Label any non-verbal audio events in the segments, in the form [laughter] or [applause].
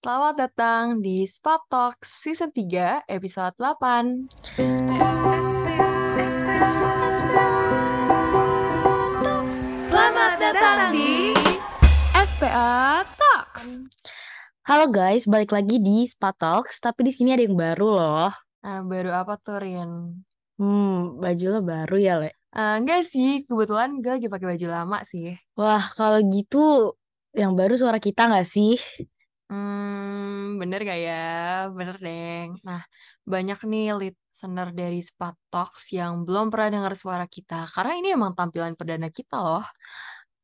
Selamat datang di Spot Talk Season 3 episode 8. Selamat datang di SPA Talks. Halo guys, balik lagi di Spa Talks, tapi di sini ada yang baru loh. Nah, baru apa tuh, Rin? Hmm, baju lo baru ya, Le? Eh, enggak sih, kebetulan gue lagi pakai baju lama sih. Wah, kalau gitu yang baru suara kita nggak sih? Hmm, bener gak ya? Bener, Deng. Nah, banyak nih listener dari Spot Talks yang belum pernah dengar suara kita. Karena ini emang tampilan perdana kita loh.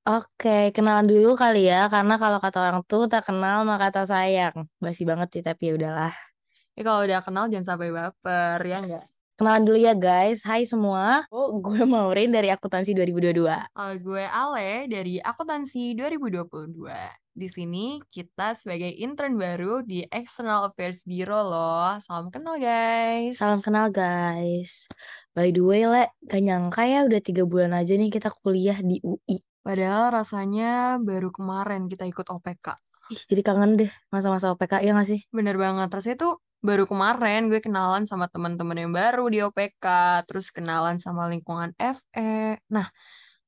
Oke, kenalan dulu kali ya, karena kalau kata orang tuh tak kenal maka tak sayang. Basi banget sih, tapi ya udahlah. Ya kalau udah kenal jangan sampai baper, ya enggak? Kenalan dulu ya guys, hai semua. Oh, gue [laughs] Maureen dari Akuntansi 2022. Kalau gue Ale dari Akuntansi 2022. Di sini kita sebagai intern baru di External Affairs Bureau loh. Salam kenal guys. Salam kenal guys. By the way, Le, gak nyangka ya udah tiga bulan aja nih kita kuliah di UI. Padahal rasanya baru kemarin kita ikut OPK. Ih, jadi kangen deh masa-masa OPK, ya gak sih? Bener banget, rasanya tuh baru kemarin gue kenalan sama teman-teman yang baru di OPK, terus kenalan sama lingkungan FE. Nah,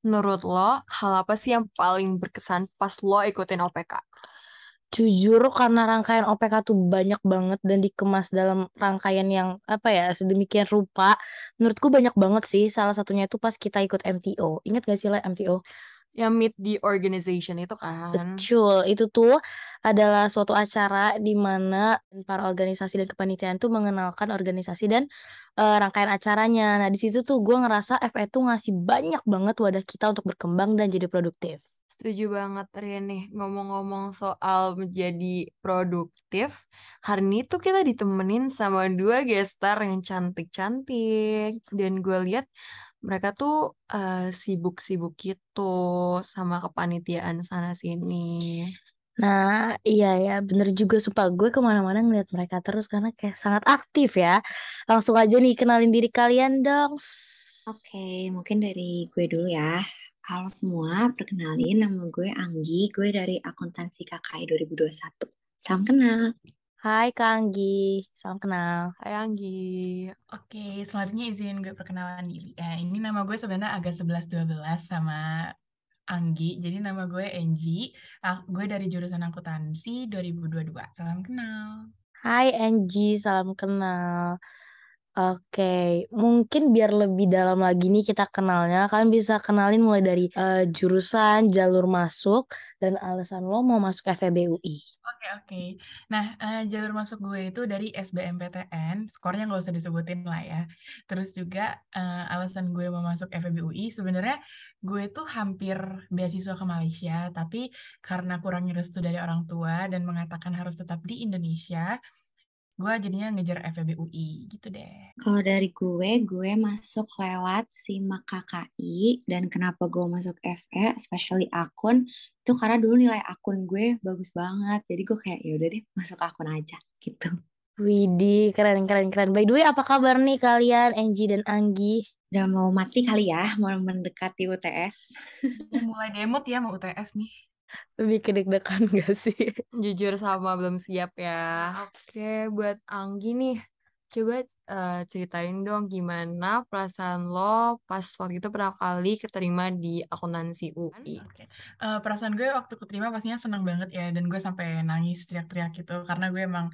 menurut lo, hal apa sih yang paling berkesan pas lo ikutin OPK? Jujur karena rangkaian OPK tuh banyak banget dan dikemas dalam rangkaian yang apa ya sedemikian rupa. Menurutku banyak banget sih. Salah satunya itu pas kita ikut MTO. Ingat gak sih lah MTO? Yang meet the organization itu kan. Betul, itu tuh adalah suatu acara di mana para organisasi dan kepanitiaan tuh mengenalkan organisasi dan eh, rangkaian acaranya. Nah, di situ tuh gue ngerasa FE tuh ngasih banyak banget wadah kita untuk berkembang dan jadi produktif. Setuju banget Rian nih ngomong-ngomong soal menjadi produktif. Hari ini tuh kita ditemenin sama dua gestar yang cantik-cantik dan gue lihat mereka tuh eh, sibuk-sibuk gitu sama kepanitiaan sana sini. Nah, iya ya, bener juga sumpah gue ke mana-mana ngeliat mereka terus karena kayak sangat aktif ya. Langsung aja nih kenalin diri kalian dong. Oke, mungkin dari gue dulu ya. Halo semua, perkenalin nama gue Anggi, gue dari Akuntansi KKI 2021. Salam kenal. Hai Kak Anggi, salam kenal. Hai Anggi. Oke, selanjutnya izin gue perkenalan diri. Ya, ini nama gue sebenarnya agak 11-12 sama Anggi. Jadi nama gue Enji. Ah, gue dari jurusan akuntansi 2022. Salam kenal. Hai Angie, salam kenal. Oke, mungkin biar lebih dalam lagi nih kita kenalnya, kalian bisa kenalin mulai dari eh, jurusan, jalur masuk, dan alasan lo mau masuk FEB UI. Oke, oke. Nah, eh, jalur masuk gue itu dari SBMPTN, skornya nggak usah disebutin lah ya. Terus juga eh, alasan gue mau masuk FEB UI, sebenarnya gue tuh hampir beasiswa ke Malaysia, tapi karena kurangnya restu dari orang tua dan mengatakan harus tetap di Indonesia, gue jadinya ngejar FEB UI gitu deh. Kalau dari gue, gue masuk lewat SIMAK KKI dan kenapa gue masuk FE, especially akun, itu karena dulu nilai akun gue bagus banget. Jadi gue kayak ya udah deh masuk akun aja gitu. Widih, keren, keren, keren. By the way, apa kabar nih kalian, Angie dan Anggi? Udah mau mati kali ya, mau mendekati UTS. Mulai demot ya mau UTS nih. Lebih kedek-dekan [laughs] gak sih? Jujur sama belum siap ya. Oke, buat Anggi nih. Coba eh, ceritain dong gimana perasaan lo pas waktu itu pertama kali keterima di akuntansi UI. Oke. Eh, perasaan gue waktu keterima pastinya senang banget ya dan gue sampai nangis teriak-teriak gitu karena gue emang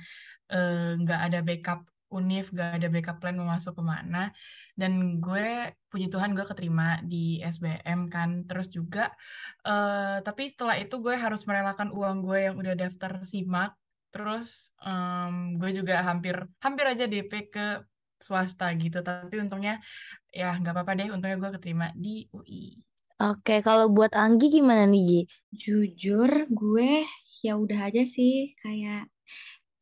eh, nggak ada backup univ, nggak ada backup plan mau masuk ke mana dan gue puji Tuhan gue keterima di SBM kan. Terus juga eh tapi setelah itu gue harus merelakan uang gue yang udah daftar simak. Terus em, gue juga hampir hampir aja DP ke swasta gitu. Tapi untungnya ya nggak apa-apa deh. Untungnya gue keterima di UI Oke, kalau buat Anggi gimana nih, Gi? Jujur gue ya udah aja sih. Kayak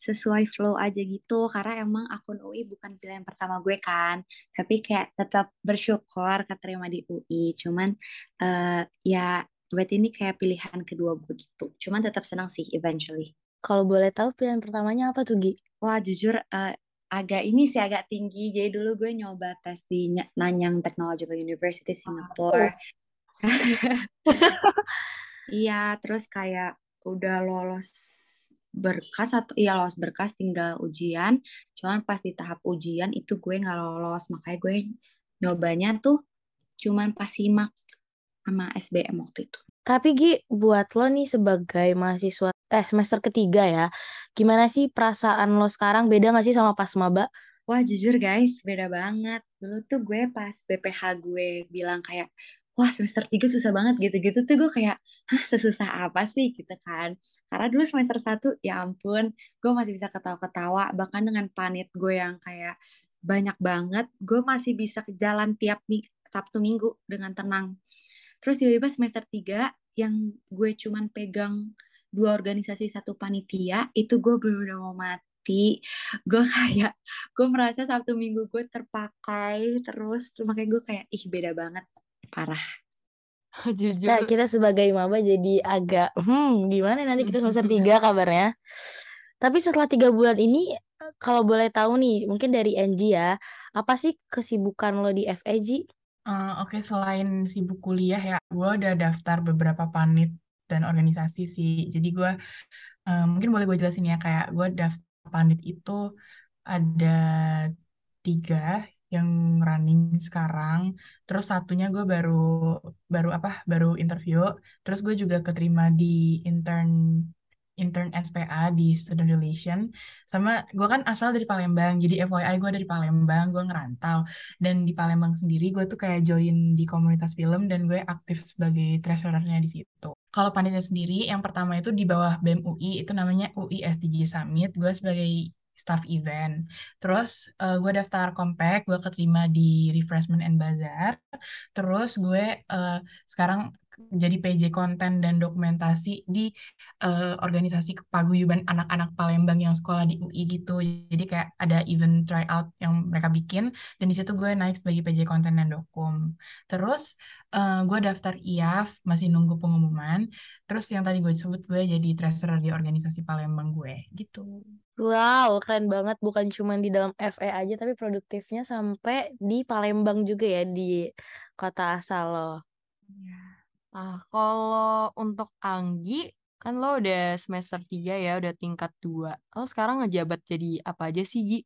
sesuai flow aja gitu karena emang akun UI bukan pilihan pertama gue kan. Tapi kayak tetap bersyukur keterima di UI cuman eh, ya berarti ini kayak pilihan kedua gue gitu. Cuman tetap senang sih eventually. Kalau boleh tahu pilihan pertamanya apa tuh, Gi? wah jujur eh, agak ini sih agak tinggi. Jadi dulu gue nyoba tes di Ny- Nanyang Technological University Singapore. [laughs] Iya terus kayak udah lolos berkas atau iya lolos berkas tinggal ujian cuman pas di tahap ujian itu gue nggak lolos makanya gue nyobanya tuh cuman pas simak sama SBM waktu itu Tapi Gi, buat lo nih sebagai mahasiswa eh semester ketiga ya, gimana sih perasaan lo sekarang beda gak sih sama pas maba? Wah jujur guys, beda banget. Dulu tuh gue pas BPH gue bilang kayak, wah semester 3 susah banget gitu-gitu tuh gue kayak, hah sesusah apa sih gitu kan. Karena dulu semester 1, ya ampun, gue masih bisa ketawa-ketawa. Bahkan dengan panit gue yang kayak banyak banget, gue masih bisa ke jalan tiap Sabtu Minggu dengan tenang. Terus tiba-tiba semester 3, yang gue cuman pegang dua organisasi satu panitia, itu gue bener-bener mau mati gue [laughs] kayak gue merasa Sabtu Minggu gue terpakai terus makanya gue kayak ih beda banget parah [laughs] Jujur. Nah, kita sebagai maba jadi agak hmm gimana nanti kita [laughs] semester tiga kabarnya. Tapi setelah tiga bulan ini kalau boleh tahu nih mungkin dari Angie ya apa sih kesibukan lo di FEG? Uh, Oke, selain sibuk kuliah ya, gue udah daftar beberapa panit dan organisasi sih. Jadi gue uh, mungkin boleh gue jelasin ya, kayak gue daftar panit itu ada tiga yang running sekarang. Terus satunya gue baru baru apa? Baru interview. Terus gue juga keterima di intern intern SPA di Student Relation. Sama gue kan asal dari Palembang. Jadi FYI gue dari Palembang, gue ngerantau. Dan di Palembang sendiri gue tuh kayak join di komunitas film dan gue aktif sebagai treasurernya di situ. Kalau panitia sendiri, yang pertama itu di bawah BEM UI, itu namanya UI SDG Summit. Gue sebagai staff event. Terus uh, gue daftar Compact, gue keterima di Refreshment and Bazaar. Terus gue uh, sekarang jadi PJ konten dan dokumentasi di uh, organisasi paguyuban anak-anak Palembang yang sekolah di UI gitu. Jadi kayak ada event tryout yang mereka bikin dan di situ gue naik sebagai PJ konten dan dokum. Terus uh, gue daftar IAF masih nunggu pengumuman. Terus yang tadi gue sebut gue jadi treasurer di organisasi Palembang gue gitu. Wow, keren banget. Bukan cuma di dalam FE aja, tapi produktifnya sampai di Palembang juga ya, di kota asal lo. Ya. Ah, kalau untuk Anggi, kan lo udah semester 3 ya, udah tingkat 2. Lo sekarang ngejabat jadi apa aja sih, Gi?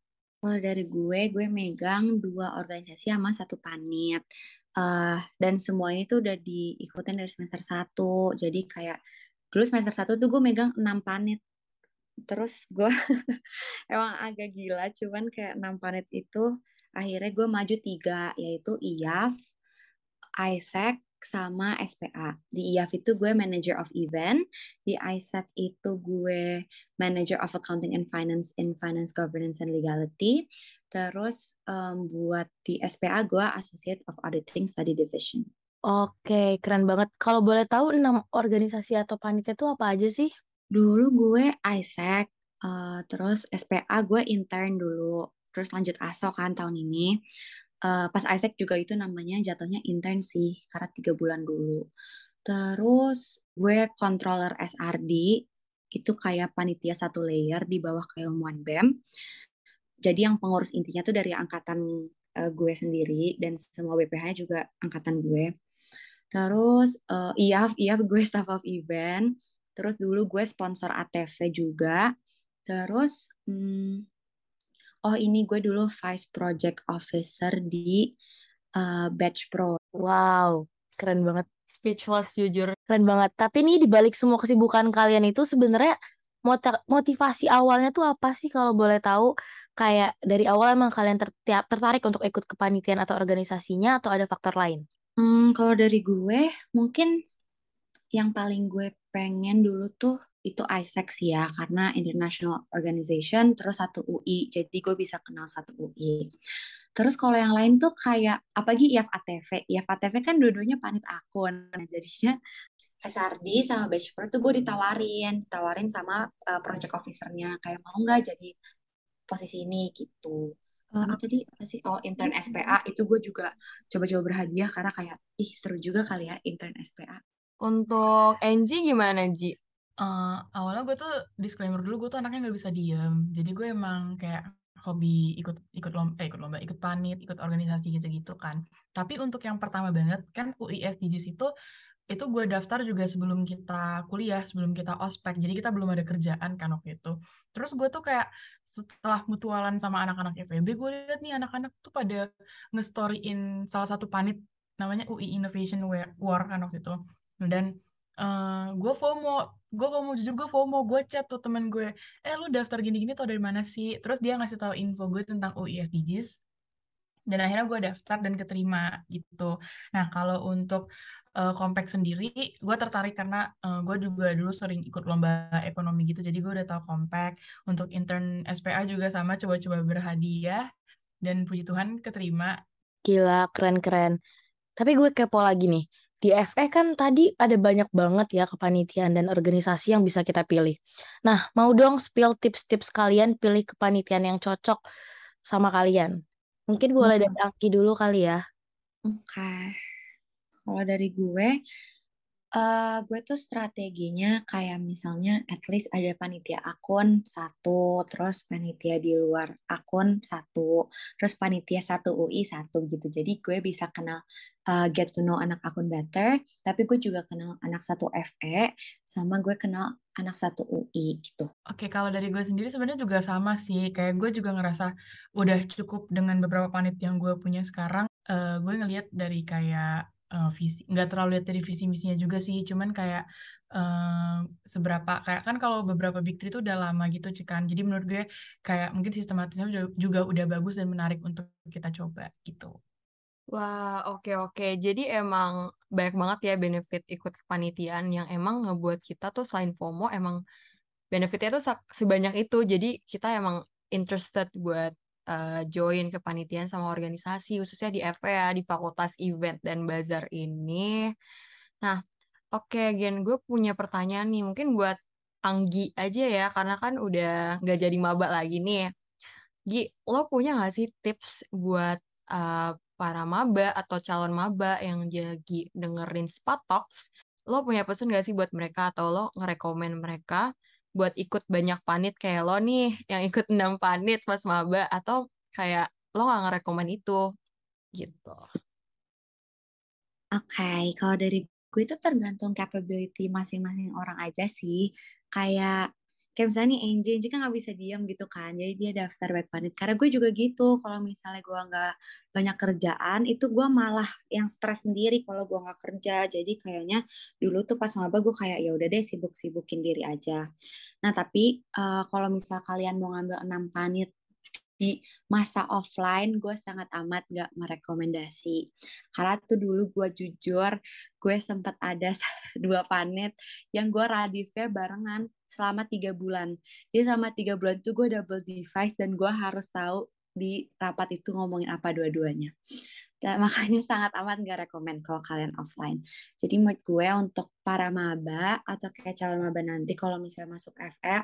Kalau dari gue, gue megang dua organisasi sama satu panit. Uh, dan semua ini tuh udah diikutin dari semester 1. Jadi kayak dulu semester 1 tuh gue megang 6 panit. Terus gue [laughs] emang agak gila, cuman kayak 6 panit itu akhirnya gue maju tiga, yaitu IAF, ISEC, sama SPA. Di IAF itu gue manager of event, di ISEC itu gue manager of accounting and finance in finance governance and legality. Terus um, buat di SPA gue associate of auditing study division. Oke, keren banget. Kalau boleh tahu enam organisasi atau panitia itu apa aja sih? Dulu gue ISEC, uh, terus SPA gue intern dulu, terus lanjut ASO kan tahun ini uh, pas Isaac juga itu namanya jatuhnya intern sih karena tiga bulan dulu. Terus gue controller SRD itu kayak panitia satu layer di bawah keilmuan BEM jadi yang pengurus intinya tuh dari angkatan uh, gue sendiri dan semua BPH juga angkatan gue. Terus uh, IAF IAF gue staff of event. Terus dulu gue sponsor ATV juga. Terus hmm, oh ini gue dulu vice project officer di uh, Batch Pro. Wow, keren banget. Speechless jujur. Keren banget. Tapi nih dibalik semua kesibukan kalian itu sebenarnya motivasi awalnya tuh apa sih kalau boleh tahu? Kayak dari awal emang kalian tertarik untuk ikut kepanitiaan atau organisasinya atau ada faktor lain? Hmm, kalau dari gue mungkin yang paling gue pengen dulu tuh itu ISEC sih ya karena international organization terus satu UI jadi gue bisa kenal satu UI terus kalau yang lain tuh kayak apalagi IAF ATV IAF ATV kan dua-duanya panit akun. Nah, jadinya SRD sama Batch Pro tuh gue ditawarin. Ditawarin sama uh, project officernya. Kayak mau nggak jadi posisi ini gitu. Sama uh, tadi apa sih? Oh intern SPA itu gue juga coba-coba berhadiah karena kayak ih seru juga kali ya intern SPA untuk Angie gimana Ji? Uh, awalnya gue tuh disclaimer dulu gue tuh anaknya nggak bisa diem jadi gue emang kayak hobi ikut ikut lomba eh, ikut lomba ikut panit ikut organisasi gitu-gitu kan tapi untuk yang pertama banget kan UI SDGs itu itu gue daftar juga sebelum kita kuliah, sebelum kita ospek. Jadi kita belum ada kerjaan kan waktu itu. Terus gue tuh kayak setelah mutualan sama anak-anak FEB, gue lihat nih anak-anak tuh pada nge-storyin salah satu panit namanya UI Innovation War kan waktu itu. Dan uh, gue FOMO, gue mau jujur gue FOMO, gue chat tuh temen gue, eh lu daftar gini-gini tau dari mana sih? Terus dia ngasih tahu info gue tentang UI SDGs, dan akhirnya gue daftar dan keterima gitu. Nah kalau untuk uh, Kompak sendiri, gue tertarik karena uh, gue juga dulu sering ikut lomba ekonomi gitu, jadi gue udah tahu Kompak. Untuk intern SPA juga sama, coba-coba berhadiah, dan puji Tuhan keterima. Gila, keren-keren. Tapi gue kepo lagi nih, di FE kan tadi ada banyak banget ya kepanitiaan dan organisasi yang bisa kita pilih. Nah, mau dong spill tips-tips kalian pilih kepanitiaan yang cocok sama kalian. Mungkin boleh dari Angki dulu kali ya. Oke. Okay. Kalau dari gue, uh, gue tuh strateginya kayak misalnya at least ada panitia akun satu, terus panitia di luar akun satu, terus panitia satu UI satu gitu. Jadi gue bisa kenal uh, get to know anak akun better, tapi gue juga kenal anak satu FE, sama gue kenal anak satu UI gitu. Oke, kalau dari gue sendiri sebenarnya juga sama sih. Kayak gue juga ngerasa udah cukup dengan beberapa panit yang gue punya sekarang. Uh, gue ngelihat dari kayak uh, visi, nggak terlalu lihat dari visi misinya juga sih. Cuman kayak uh, seberapa kayak kan kalau beberapa big three itu udah lama gitu cikan. Jadi menurut gue kayak mungkin sistematisnya juga, juga udah bagus dan menarik untuk kita coba gitu. Wah, oke oke. Jadi emang banyak banget ya benefit ikut kepanitiaan yang emang ngebuat kita tuh selain FOMO emang benefitnya tuh sebanyak itu. Jadi kita emang interested buat uh, join kepanitiaan sama organisasi khususnya di FPA di Fakultas Event dan Bazar ini. Nah, oke Gen, gue punya pertanyaan nih. Mungkin buat Anggi aja ya, karena kan udah nggak jadi maba lagi nih. Gi, lo punya nggak sih tips buat uh, para maba atau calon maba yang jadi dengerin Spatox, lo punya pesan gak sih buat mereka atau lo ngerekomen mereka buat ikut banyak panit kayak lo nih yang ikut enam panit pas maba atau kayak lo gak ngerekomen itu gitu. Oke, okay, kalau dari gue itu tergantung capability masing-masing orang aja sih. Kayak kayak misalnya nih Angie, Angie kan nggak bisa diam gitu kan jadi dia daftar back panit karena gue juga gitu kalau misalnya gue nggak banyak kerjaan itu gue malah yang stres sendiri kalau gue nggak kerja. Jadi kayaknya dulu tuh pas maba gue kayak ya udah deh sibuk-sibukin diri aja. Nah tapi uh, kalau misal kalian mau ngambil enam panit di masa offline gue sangat amat gak merekomendasi. Karena tuh dulu gue jujur gue sempat ada [laughs] dua panet yang gue radifnya barengan selama tiga bulan. Jadi selama tiga bulan tuh gue double device dan gue harus tahu di rapat itu ngomongin apa dua-duanya dan [laughs] makanya sangat amat gak rekomend kalau kalian offline. Jadi menurut gue untuk para maba atau kayak calon maba nanti kalau misalnya masuk FE,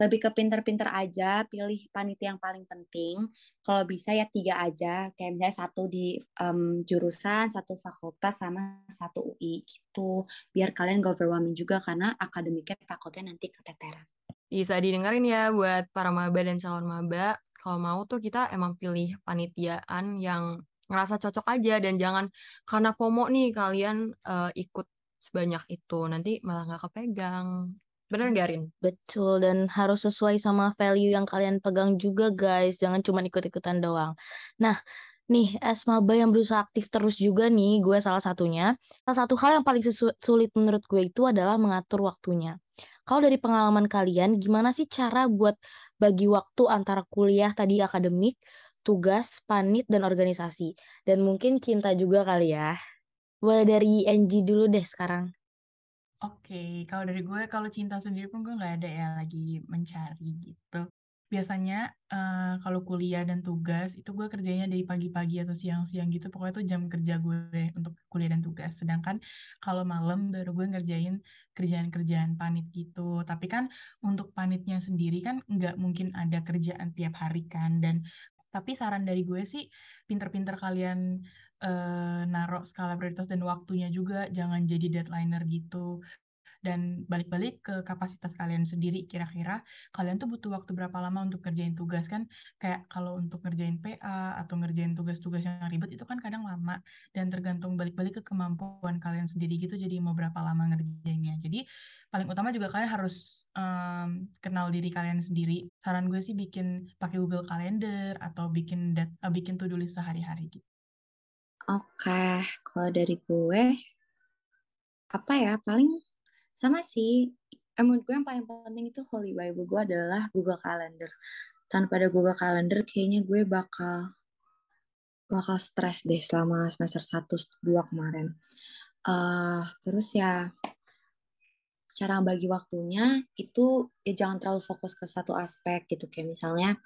lebih ke pinter-pinter aja, pilih panitia yang paling penting. Kalau bisa ya tiga aja, kayak misalnya satu di um, jurusan, satu fakultas, sama satu UI gitu. Biar kalian gak overwhelming juga karena akademiknya takutnya nanti keteteran. Bisa didengarin ya buat para maba dan calon maba. Kalau mau tuh kita emang pilih panitiaan yang ngerasa cocok aja dan jangan karena FOMO nih kalian uh, ikut sebanyak itu nanti malah nggak kepegang. Bener gak Rin? Betul dan harus sesuai sama value yang kalian pegang juga guys. Jangan cuma ikut-ikutan doang. Nah nih as maba yang berusaha aktif terus juga nih gue salah satunya salah satu hal yang paling sulit menurut gue itu adalah mengatur waktunya. Kalau dari pengalaman kalian gimana sih cara buat bagi waktu antara kuliah tadi akademik tugas, panit, dan organisasi. Dan mungkin cinta juga kali ya. Boleh dari Angie dulu deh sekarang. Oke, kalau dari gue, kalau cinta sendiri pun gue nggak ada ya lagi mencari gitu. Biasanya uh, kalau kuliah dan tugas itu gue kerjanya dari pagi-pagi atau siang-siang gitu. Pokoknya itu jam kerja gue untuk kuliah dan tugas. Sedangkan kalau malam baru gue ngerjain kerjaan-kerjaan panit gitu. Tapi kan untuk panitnya sendiri kan nggak mungkin ada kerjaan tiap hari kan. Dan tapi saran dari gue sih, pinter-pinter kalian uh, naruh skala prioritas dan waktunya juga, jangan jadi deadlineer gitu. Dan balik-balik ke kapasitas kalian sendiri kira-kira kalian tuh butuh waktu berapa lama untuk ngerjain tugas kan? Kayak kalau untuk ngerjain PA atau ngerjain tugas-tugas yang ribet itu kan kadang lama dan tergantung balik-balik ke kemampuan kalian sendiri gitu jadi mau berapa lama ngerjainnya. Jadi paling utama juga kalian harus um, kenal diri kalian sendiri. Saran gue sih bikin pakai Google Calendar atau bikin dat uh, bikin to-do sehari-hari gitu. Oke, kalau dari gue apa ya paling sama sih eh, menurut gue yang paling penting itu Holy Bible gue adalah Google Calendar. Tanpa ada Google Calendar kayaknya gue bakal bakal stres deh selama semester 1 2 kemarin. Uh, terus ya cara bagi waktunya itu ya jangan terlalu fokus ke satu aspek gitu. Kayak misalnya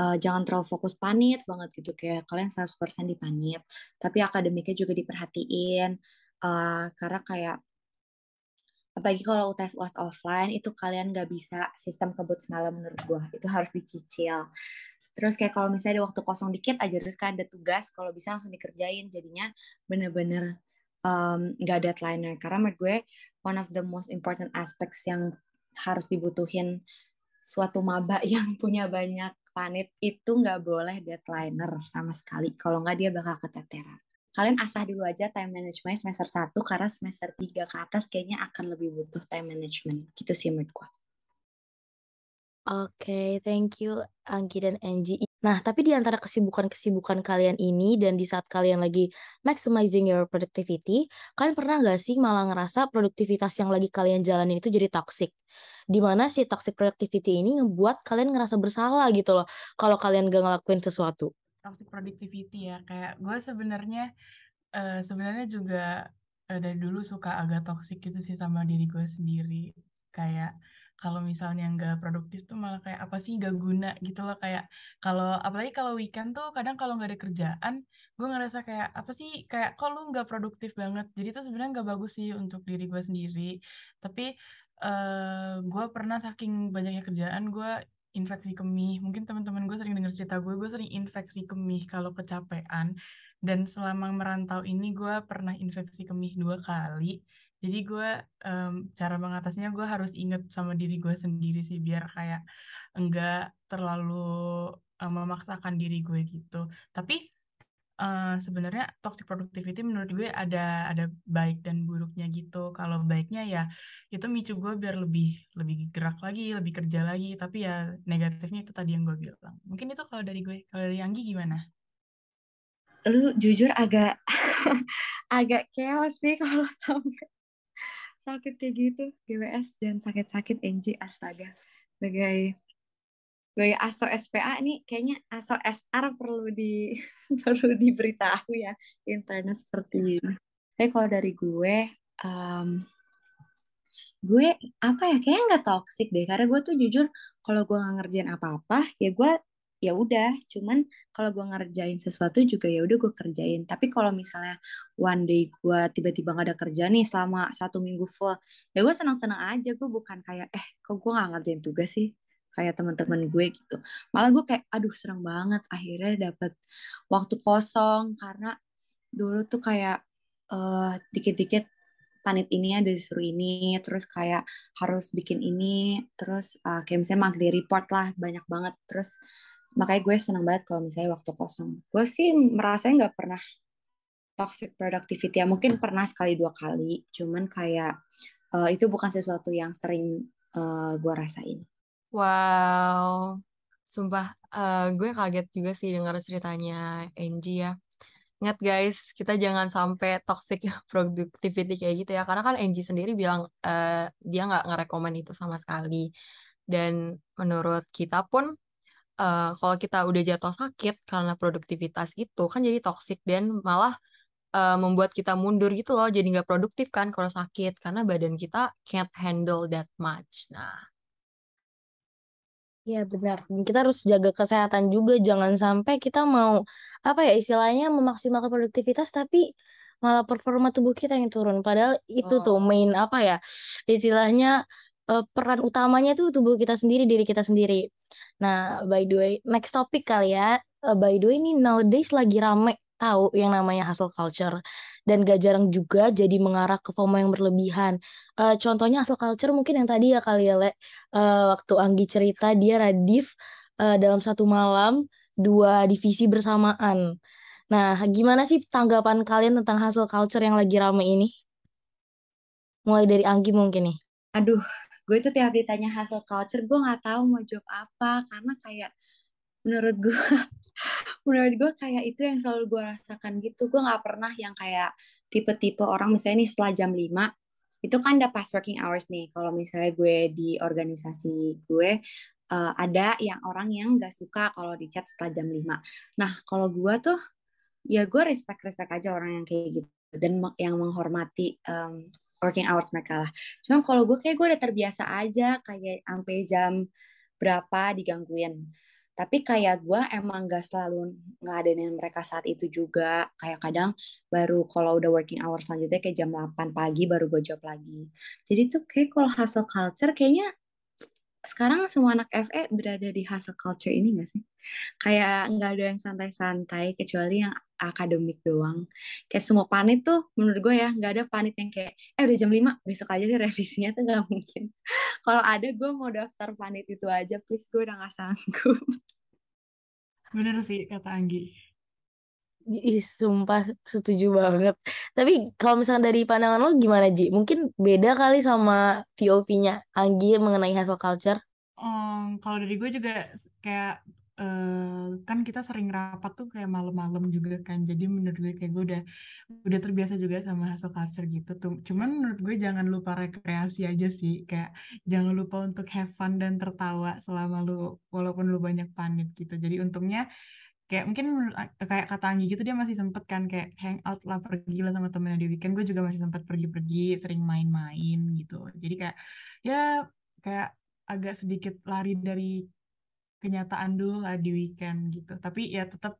uh, jangan terlalu fokus panit banget gitu. Kayak kalian 100% di panit tapi akademiknya juga diperhatiin. Uh, karena kayak apalagi kalau UTS UAS offline itu kalian nggak bisa sistem kebut semalam menurut gue itu harus dicicil. Terus kayak kalau misalnya ada waktu kosong dikit aja terus kan ada tugas kalau bisa langsung dikerjain. Jadinya bener-bener um, deadline karena menurut gue one of the most important aspects yang harus dibutuhin suatu maba [laughs] yang punya banyak panit itu nggak boleh deadlineer sama sekali. Kalau nggak dia bakal keteteran kalian asah dulu aja time management semester 1 karena semester 3 ke atas kayaknya akan lebih butuh time management. Gitu sih menurut gue. Oke, okay, thank you Anggi dan Angie. Nah, tapi di antara kesibukan-kesibukan kalian ini dan di saat kalian lagi maximizing your productivity, kalian pernah nggak sih malah ngerasa produktivitas yang lagi kalian jalanin itu jadi toxic? Di mana si toxic productivity ini ngebuat kalian ngerasa bersalah gitu loh kalau kalian gak ngelakuin sesuatu toxic productivity ya. Kayak gue sebenarnya uh, sebenarnya juga uh, dari dulu suka agak toxic gitu sih sama diri gue sendiri. Kayak kalau misalnya nggak produktif tuh malah kayak apa sih nggak guna? gitu loh. Kayak kalau apalagi kalau weekend tuh kadang kalau nggak ada kerjaan gue ngerasa kayak apa sih? Kayak kok lu nggak produktif banget? Jadi itu sebenarnya nggak bagus sih untuk diri gue sendiri. Tapi uh, gue pernah saking banyaknya kerjaan gue infeksi kemih. Mungkin teman-teman gue sering dengar cerita gue, gue sering infeksi kemih kalau kecapean. Dan selama merantau ini gue pernah infeksi kemih dua kali. Jadi gue um, cara mengatasinya gue harus inget sama diri gue sendiri sih biar kayak enggak terlalu um, memaksakan diri gue gitu. Tapi uh, sebenarnya toxic productivity menurut gue ada ada baik dan buruknya gitu. Kalau baiknya ya itu micu gue biar lebih lebih gerak lagi, lebih kerja lagi. Tapi ya negatifnya itu tadi yang gue bilang. Mungkin itu kalau dari gue. Kalau dari Anggi gimana? Lu jujur agak [laughs] agak chaos sih kalau [laughs] sampai sakit kayak gitu. GWS dan sakit-sakit NG astaga. Sebagai sebagai ASO SPA nih kayaknya ASO SR perlu di [laughs] perlu diberitahu ya internet seperti ini. Tapi kalau dari gue, um, gue apa ya kayaknya nggak toxic deh. Karena gue tuh jujur kalau gue nggak ngerjain apa-apa ya gue ya udah. Cuman kalau gue ngerjain sesuatu juga ya udah gue kerjain. Tapi kalau misalnya one day gue tiba-tiba gak ada kerja nih selama satu minggu full ya gue senang-senang aja. Gue bukan kayak eh kok gue nggak ngerjain tugas sih kayak teman-teman gue gitu. Malah gue kayak aduh serang banget akhirnya dapet waktu kosong. Karena dulu tuh kayak uh, dikit-dikit panit ini ada disuruh ini terus kayak harus bikin ini terus uh, kayak misalnya monthly report lah banyak banget. Terus makanya gue senang banget kalau misalnya waktu kosong. Gue sih merasa nggak pernah toxic productivity ya. Mungkin pernah sekali dua kali. Cuman kayak uh, itu bukan sesuatu yang sering uh, gue rasain Wow, sumpah uh, gue kaget juga sih dengar ceritanya Angie ya. Ingat guys, kita jangan sampai toxic [laughs] productivity kayak gitu ya. Karena kan Angie sendiri bilang uh, dia nggak ngerekomen itu sama sekali. Dan menurut kita pun uh, kalau kita udah jatuh sakit karena produktivitas itu kan jadi toxic dan malah uh, membuat kita mundur gitu loh. Jadi nggak produktif kan kalau sakit karena badan kita can't handle that much. Nah, Iya benar. Kita harus jaga kesehatan juga. Jangan sampai kita mau apa ya istilahnya memaksimalkan produktivitas tapi malah performa tubuh kita yang turun. Padahal itu tuh oh. main apa ya istilahnya uh, peran utamanya tuh tubuh kita sendiri, diri kita sendiri. Nah, by the way, next topic kali ya. Uh, by the way ini nowadays lagi rame tahu yang namanya hustle culture dan gak jarang juga jadi mengarah ke FOMO yang berlebihan. Uh, contohnya hustle culture mungkin yang tadi ya kali ya Le, uh, waktu Anggi cerita dia radif uh, dalam satu malam dua divisi bersamaan. Nah, gimana sih tanggapan kalian tentang hustle culture yang lagi rame ini? Mulai dari Anggi mungkin nih. Aduh, gue tuh tiap ditanya hustle culture, gue nggak tahu mau jawab apa karena kayak menurut gue, [laughs] menurut gue kayak itu yang selalu gue rasakan gitu. Gue nggak pernah yang kayak tipe-tipe orang misalnya nih setelah jam 5 itu kan udah past working hours nih. Kalau misalnya gue di organisasi gue uh, ada yang orang yang gak suka kalau di chat setelah jam 5. Nah, kalau gue tuh ya gue respect respect aja orang yang kayak gitu dan yang menghormati um, working hours mereka lah. Cuma kalau gue kayak gue udah terbiasa aja kayak sampai jam berapa digangguin. Tapi kayak gue emang gak selalu ngeladenin mereka saat itu juga. Kayak kadang baru kalau udah working hours selanjutnya kayak jam 8 pagi baru gue jawab lagi. Jadi tuh kayak kalau hustle culture kayaknya sekarang semua anak FE berada di hustle culture ini gak sih? Kayak nggak ada yang santai-santai kecuali yang akademik doang. Kayak semua panit tuh menurut gue ya nggak ada panit yang kayak eh udah jam 5 besok aja deh revisinya tuh nggak mungkin. [laughs] Kalau ada gue mau daftar panit itu aja please gue udah gak sanggup. Bener sih kata Anggi. Ih, sumpah setuju banget. Tapi kalau misalnya dari pandangan lo gimana Ji? Mungkin beda kali sama POV-nya Anggi mengenai hustle culture. Um, kalau dari gue juga kayak kan kita sering rapat tuh kayak malam-malam juga kan. Jadi menurut gue kayak gue udah udah terbiasa juga sama hustle culture gitu tuh. Cuman menurut gue jangan lupa rekreasi aja sih. Kayak jangan lupa untuk have fun dan tertawa selama lu walaupun lu banyak panit gitu. Jadi untungnya kayak mungkin kayak kata Anggi gitu dia masih sempet kan kayak hang out lah pergi lah sama temennya di weekend gue juga masih sempet pergi-pergi sering main-main gitu jadi kayak ya kayak agak sedikit lari dari kenyataan dulu lah di weekend gitu. Tapi ya tetap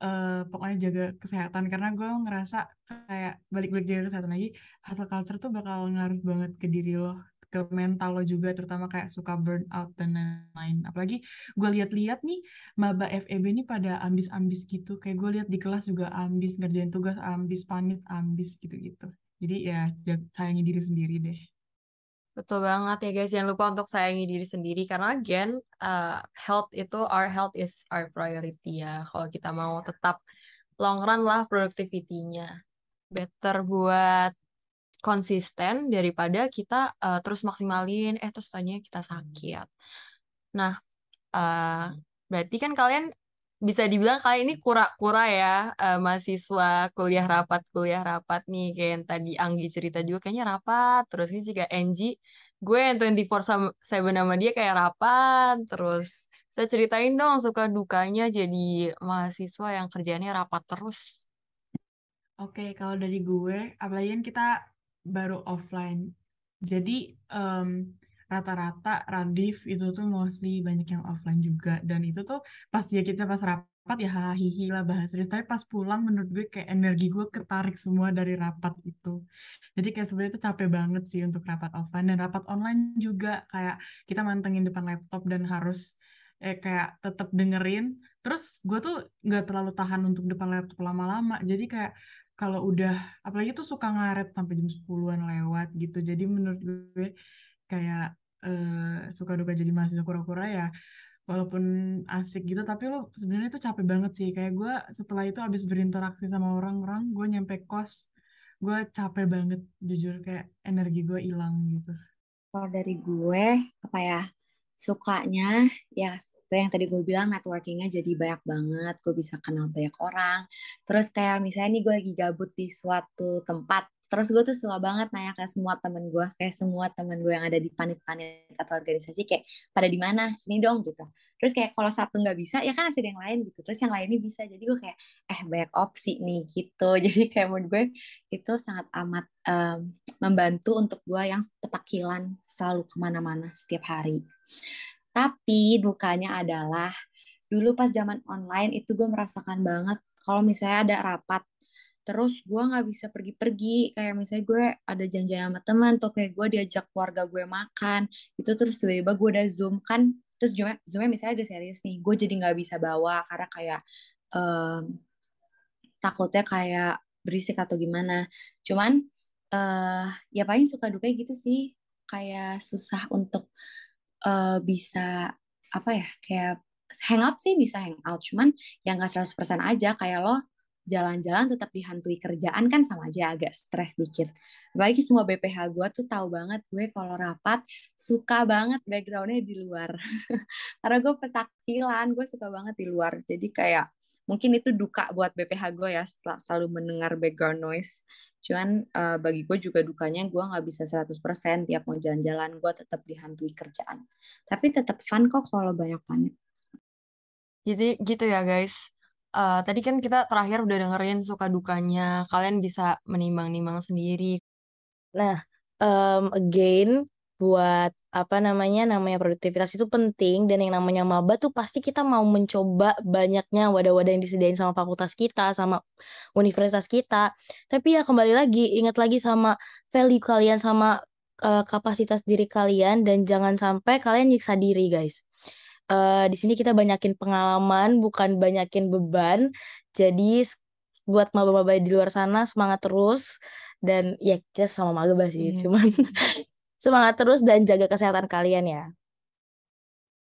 uh, pokoknya jaga kesehatan. Karena gue ngerasa kayak balik-balik jaga kesehatan lagi hasil culture tuh bakal ngaruh banget ke diri lo ke mental lo juga terutama kayak suka burn out dan lain-lain. Apalagi gue lihat-lihat nih maba FEB ini pada ambis-ambis gitu. Kayak gue lihat di kelas juga ambis ngerjain tugas ambis panit ambis gitu-gitu. Jadi ya sayangi diri sendiri deh Betul banget ya guys, jangan lupa untuk sayangi diri sendiri karena again uh, health itu our health is our priority ya. Kalau kita mau tetap long run lah productivity-nya. Better buat konsisten daripada kita uh, terus maksimalin eh terus tanya kita sakit. Nah, uh, berarti kan kalian bisa dibilang kalian ini kura-kura ya uh, mahasiswa kuliah rapat kuliah rapat nih kayak yang tadi Anggi cerita juga kayaknya rapat terus ini juga Angie gue yang 24 7 sama dia kayak rapat terus saya ceritain dong suka dukanya jadi mahasiswa yang kerjanya rapat terus. Oke, kalau dari gue, apalagi kan kita baru offline. Jadi um, rata-rata Radif itu tuh mostly banyak yang offline juga. Dan itu tuh pas ya kita pas rapat ya hahihi lah bahas serius. Tapi pas pulang menurut gue kayak energi gue ketarik semua dari rapat itu. Jadi kayak sebenarnya itu capek banget sih untuk rapat offline. Dan rapat online juga kayak kita mantengin depan laptop dan harus eh, kayak tetap dengerin. Terus gue tuh nggak terlalu tahan untuk depan laptop lama-lama. Jadi kayak kalau udah apalagi tuh suka ngaret sampai jam 10-an lewat gitu. Jadi menurut gue kayak uh, suka duka jadi mahasiswa kura-kura ya walaupun asik gitu tapi lo sebenarnya itu capek banget sih. Kayak gue setelah itu habis berinteraksi sama orang-orang gue nyampe kos gue capek banget jujur kayak energi gue hilang gitu. Kalau dari gue apa ya sukanya ya yang tadi gue bilang networkingnya jadi banyak banget gue bisa kenal banyak orang. Terus kayak misalnya nih gue lagi gabut di suatu tempat terus gue tuh suka banget nanya ke semua temen gue kayak semua temen gue yang ada di panit-panit atau organisasi kayak pada di mana? Sini dong gitu. Terus kayak kalau satu nggak bisa ya kan ada yang lain gitu. Terus yang lainnya bisa. Jadi gue kayak eh banyak opsi nih gitu. [laughs] Jadi kayak menurut gue itu sangat amat um, membantu untuk gue yang petakilan selalu ke mana-mana setiap hari. Tapi dukanya adalah dulu pas zaman online itu gue merasakan banget kalau misalnya ada rapat terus gue nggak bisa pergi-pergi kayak misalnya gue ada janjian sama teman atau kayak gue diajak keluarga gue makan itu terus tiba-tiba gue udah zoom kan terus zoomnya zoomnya misalnya agak serius nih gue jadi nggak bisa bawa karena kayak um, takutnya kayak berisik atau gimana. Cuman uh, ya paling suka duka gitu sih kayak susah untuk uh, bisa apa ya kayak hangout sih bisa hangout cuman yang gak 100% aja kayak lo jalan-jalan tetap dihantui kerjaan kan sama aja agak stres dikit. Apalagi semua BPH gue tuh tahu banget gue kalau rapat suka banget backgroundnya di luar. [laughs] Karena gue petakilan, gue suka banget di luar. Jadi kayak mungkin itu duka buat BPH gue ya setelah selalu mendengar background noise cuman uh, bagi gue juga dukanya gue nggak bisa 100% tiap mau jalan-jalan gue tetap dihantui kerjaan tapi tetap fun kok kalau banyak panik jadi gitu ya guys uh, tadi kan kita terakhir udah dengerin suka dukanya kalian bisa menimbang-nimbang sendiri. Nah um, again buat apa namanya namanya produktivitas itu penting dan yang namanya maba tuh pasti kita mau mencoba banyaknya wadah-wadah yang disediain sama fakultas kita sama universitas kita. Tapi ya kembali lagi ingat lagi sama value kalian sama uh, kapasitas diri kalian dan jangan sampai kalian nyiksa diri guys uh, di sini kita banyakin pengalaman bukan banyakin beban jadi buat maba-maba di luar sana semangat terus dan ya kita sama maba sih hmm. cuman [laughs] Semangat terus dan jaga kesehatan kalian ya.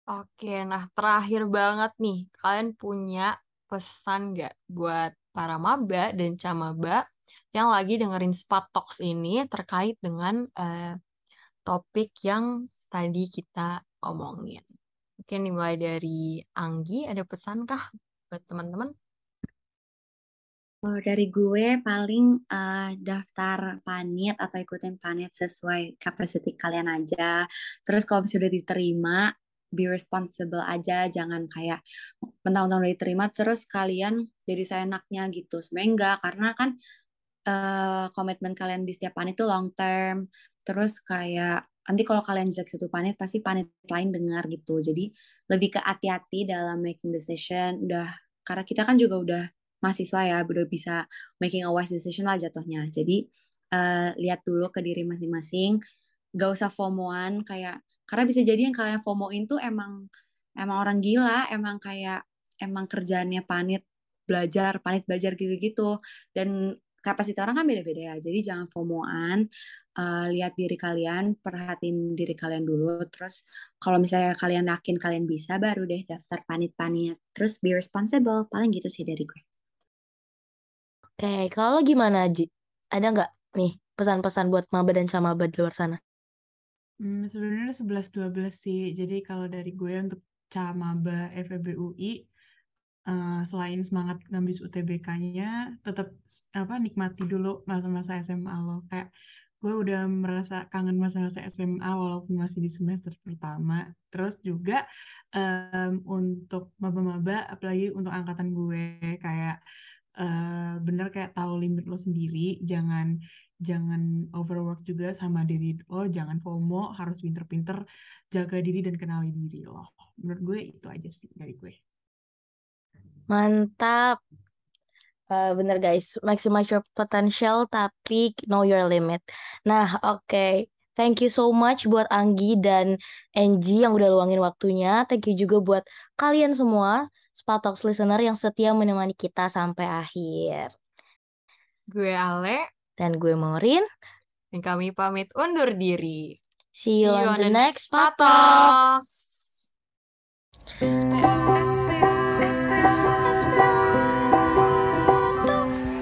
Oke, nah terakhir banget nih, kalian punya pesan nggak buat para maba dan camaba yang lagi dengerin Spat Talks ini terkait dengan uh, topik yang tadi kita omongin. Mungkin dimulai dari Anggi, ada pesan kah buat teman-teman? Kalau dari gue paling uh, daftar panit atau ikutin panit sesuai capacity kalian aja. Terus kalau sudah diterima, be responsible aja, jangan kayak mentang-mentang udah diterima terus kalian jadi seenaknya gitu. Sebenarnya enggak, karena kan uh, komitmen kalian di setiap panit itu long term. Terus kayak nanti kalau kalian jelek satu panit pasti panit lain dengar gitu. Jadi lebih ke hati-hati dalam making decision. Udah karena kita kan juga udah mahasiswa ya udah bisa making a wise decision lah jatuhnya jadi uh, lihat dulu ke diri masing-masing gak usah FOMOan kayak karena bisa jadi yang kalian FOMOin tuh emang emang orang gila emang kayak emang kerjaannya panit belajar panit belajar gitu-gitu dan kapasitas orang kan beda-beda ya jadi jangan FOMOan uh, lihat diri kalian perhatiin diri kalian dulu terus kalau misalnya kalian yakin kalian bisa baru deh daftar panit-panit terus be responsible paling gitu sih dari gue Oke, kalau gimana Ji? Ada nggak nih pesan-pesan buat maba dan camaba di luar sana? Hmm, sebenarnya 11-12 sih. Jadi kalau dari gue untuk camaba FEB UI, uh, selain semangat ngabis UTBK-nya, tetap apa nikmati dulu masa-masa SMA lo. Kayak gue udah merasa kangen masa-masa SMA walaupun masih di semester pertama. Terus juga um, untuk maba-maba, apalagi untuk angkatan gue kayak uh, bener kayak tahu limit lo sendiri jangan jangan overwork juga sama diri lo jangan FOMO harus pinter-pinter jaga diri dan kenali diri lo menurut gue itu aja sih dari gue mantap uh, bener guys maximize your potential tapi know your limit nah oke okay. Thank you so much buat Anggi dan Angie yang udah luangin waktunya. Thank you juga buat kalian semua Spatox listener yang setia menemani kita sampai akhir. Gue Ale. Dan gue Maureen. Dan kami pamit undur diri. See you, See you on, on the next Spatox.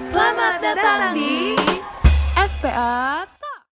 Selamat datang di SPA